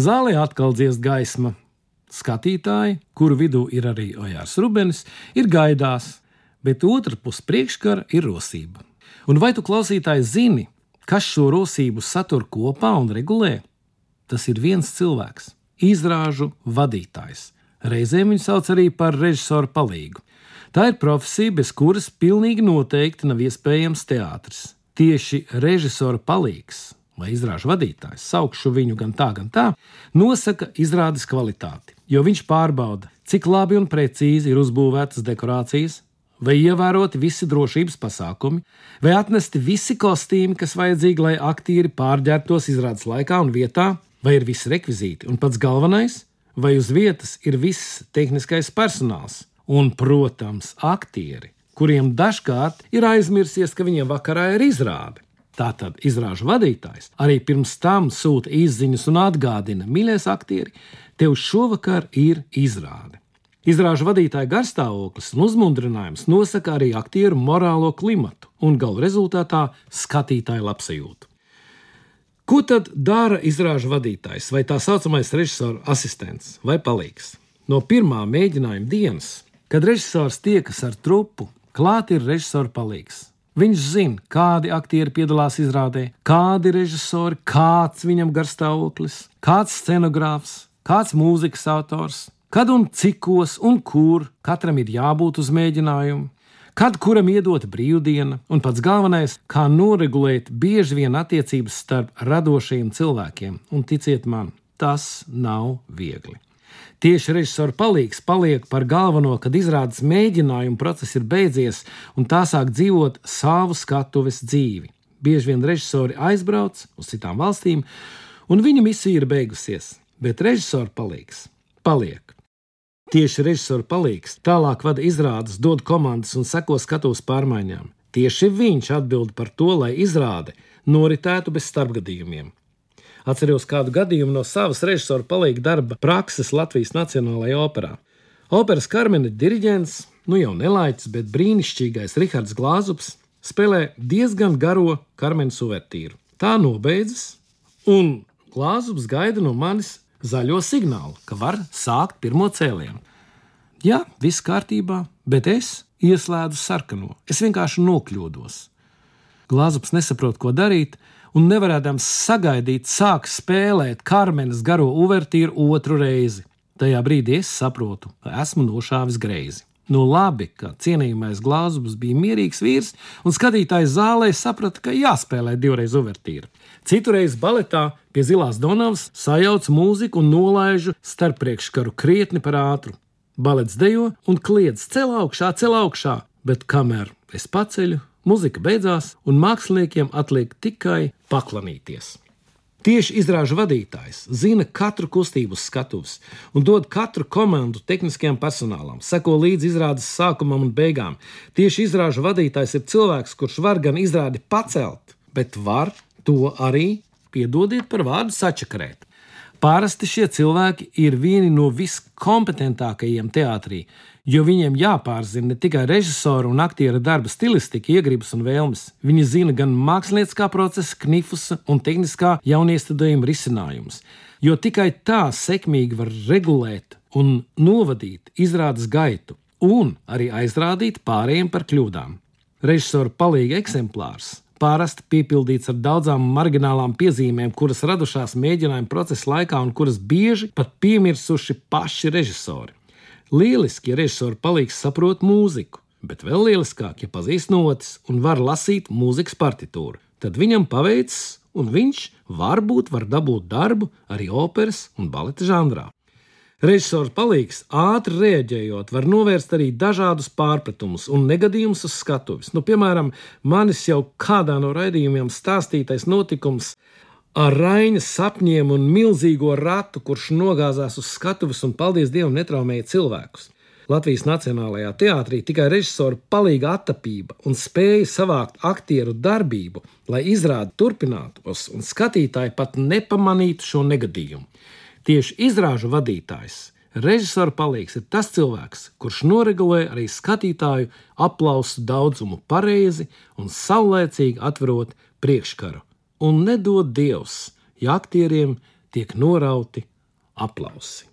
Zālē atkal dziest gaisma. Skatītāji, kuru vidū ir arī Ojārs Rubens, ir gaidās, bet otrā pusē priekškara ir rosība. Un vai tu klausītāji zini, kas šo rosību satur kopā un regulē? Tas ir viens cilvēks, izrāžu vadītājs. Reizēm viņu sauc arī par režisoru palīgu. Tā ir profesija, bez kuras pilnīgi noteikti nav iespējams teātris. Tieši režisora palīgs vai izrāžu vadītājs, saukšu viņu gan tā, gan tā, nosaka izrādes kvalitāti, jo viņš pārbauda, cik labi un precīzi ir uzbūvētas dekorācijas, vai ievēroti visi drošības pasākumi, vai atnesti visi kostīmi, kas vajadzīgi, lai aktieri pārģērbtos izrādes laikā un vietā, vai ir visi rekvizīti, un pats galvenais, vai uz vietas ir viss tehniskais personāls, un, protams, aktieri, kuriem dažkārt ir aizmirsies, ka viņiem vakarā ir izrāde. Tātad izrāžu vadītājs arī pirms tam sūta izziņas un atgādina, mīļais aktieri, tev šovakar ir izrāde. Izrāžu vadītāja garstāvoklis un uzmundrinājums nosaka arī aktieru morālo klimatu un galu rezultātā skatītāju labsajūtu. Ko tad dara izrāžu vadītājs vai tā saucamais režisora asistents vai palīgs? No pirmā mēģinājuma dienas, kad režisors tiekas ar trupu, klāt ir režisora palīgs. Viņš zina, kādi aktieri piedalās izrādē, kādi režisori, kāds viņam garstāvoklis, kāds scenogrāfs, kāds mūzikas autors, Kad un cikos un kur katram ir jābūt uz mēģinājumu, kad kuram iedot brīvdiena, un pats galvenais, kā noregulēt bieži vien attiecības starp radošiem cilvēkiem, un ticiet man, tas nav viegli. Tieši režisora palīgs paliek par galveno, kad izrādes mēģinājuma process ir beidzies un tā sāk dzīvot savu skatuves dzīvi. Bieži vien režisori aizbrauc uz citām valstīm, un viņa misija ir beigusies, bet režisora palīgs paliek. Tieši režisora palīgs tālāk vada izrādes, dod komandas un seko skatuves pārmaiņām. Tieši viņš atbild par to, lai izrāde noritētu bez starpgadījumiem. Atceros kādu gadījumu no savas režisora palīga darba prakses Latvijas Nacionālajā operā. Operas karmena diriģents, nu jau nelaiķis, bet brīnišķīgais Rihards Glāzups spēlē diezgan garo karmena uvertīru. Tā nobeidzas, un Glāzups gaida no manis zaļo signālu, ka var sākt pirmo cēlienu. Jā, viss kārtībā, bet es ieslēdzu sarkano. Es vienkārši nokļūdos. Glāzups nesaprot, ko darīt, un nevarēdams sagaidīt, sāk spēlēt Karmenes garo uvertīru otru reizi. Tajā brīdī es saprotu, ka esmu nošāvis greizi. Nu, labi, ka cienījamais glāzums bija mierīgs vīrs, un skatītājs zālē saprata, ka jāspēlē divreiz uvertīra. Citurreiz baletā pie zilās donavas sajauc mūziku un nolaižu starppriekškaru krietni par ātru. Balets dejo un kliedz cel augšā, cel augšā, bet kamēr es paceļu, muzika beidzās, un māksliniekiem atliek tikai paklanīties. Tieši izrāžu vadītājs zina katru kustību skatuves un dod katru komandu tehniskajam personālam, seko līdzi izrādes sākumam un beigām. Tieši izrāžu vadītājs ir cilvēks, kurš var gan izrādi pacelt, bet var to arī, piedodiet par vārdu, sačakarēt. Parasti šie cilvēki ir vieni no viskompetentākajiem teātrī, jo viņiem jāpārzina ne tikai režisora un aktiera darba stilistika, iegribas un vēlmes. Viņi zina gan mākslinieckā procesa, knifus un tehniskā jauniestudējuma risinājumus, jo tikai tā sekmīgi var regulēt un novadīt izrādes gaitu un arī aizrādīt pārējiem par kļūdām. Režisora palīga eksemplārs parasti piepildīts ar daudzām marginālām piezīmēm, kuras radušās mēģinājuma procesa laikā un kuras bieži pat piemirsuši paši režisori. Lieliski, ja režisori palīgs saprot mūziku, bet vēl lieliskāk, ja pazīst notis un var lasīt mūzikas partitūru. Tad viņam paveicis, un viņš varbūt var dabūt darbu arī operas un baleta žanrā. Režisors palīgs ātri rēģējot, var novērst arī dažādus pārpratumus un negadījumus uz skatuves. Nu, piemēram, manis jau kādā no raidījumiem stāstītais notikums ar Raina sapņiem un milzīgo ratu, kurš nogāzās uz skatuves un, paldies Dievam, netraumēja cilvēkus. Latvijas Nacionālajā teātrī tikai režisora palīga attapība un spēja savākt aktieru darbību, lai izrādi turpinātos un skatītāji pat nepamanītu šo negadījumu. Tieši izrāžu vadītājs, režisora palīgs ir tas cilvēks, kurš noregulē arī skatītāju aplausu daudzumu pareizi un saulēcīgi atverot priekškaru. Un nedod Dievs, ja aktieriem tiek norauti aplausi.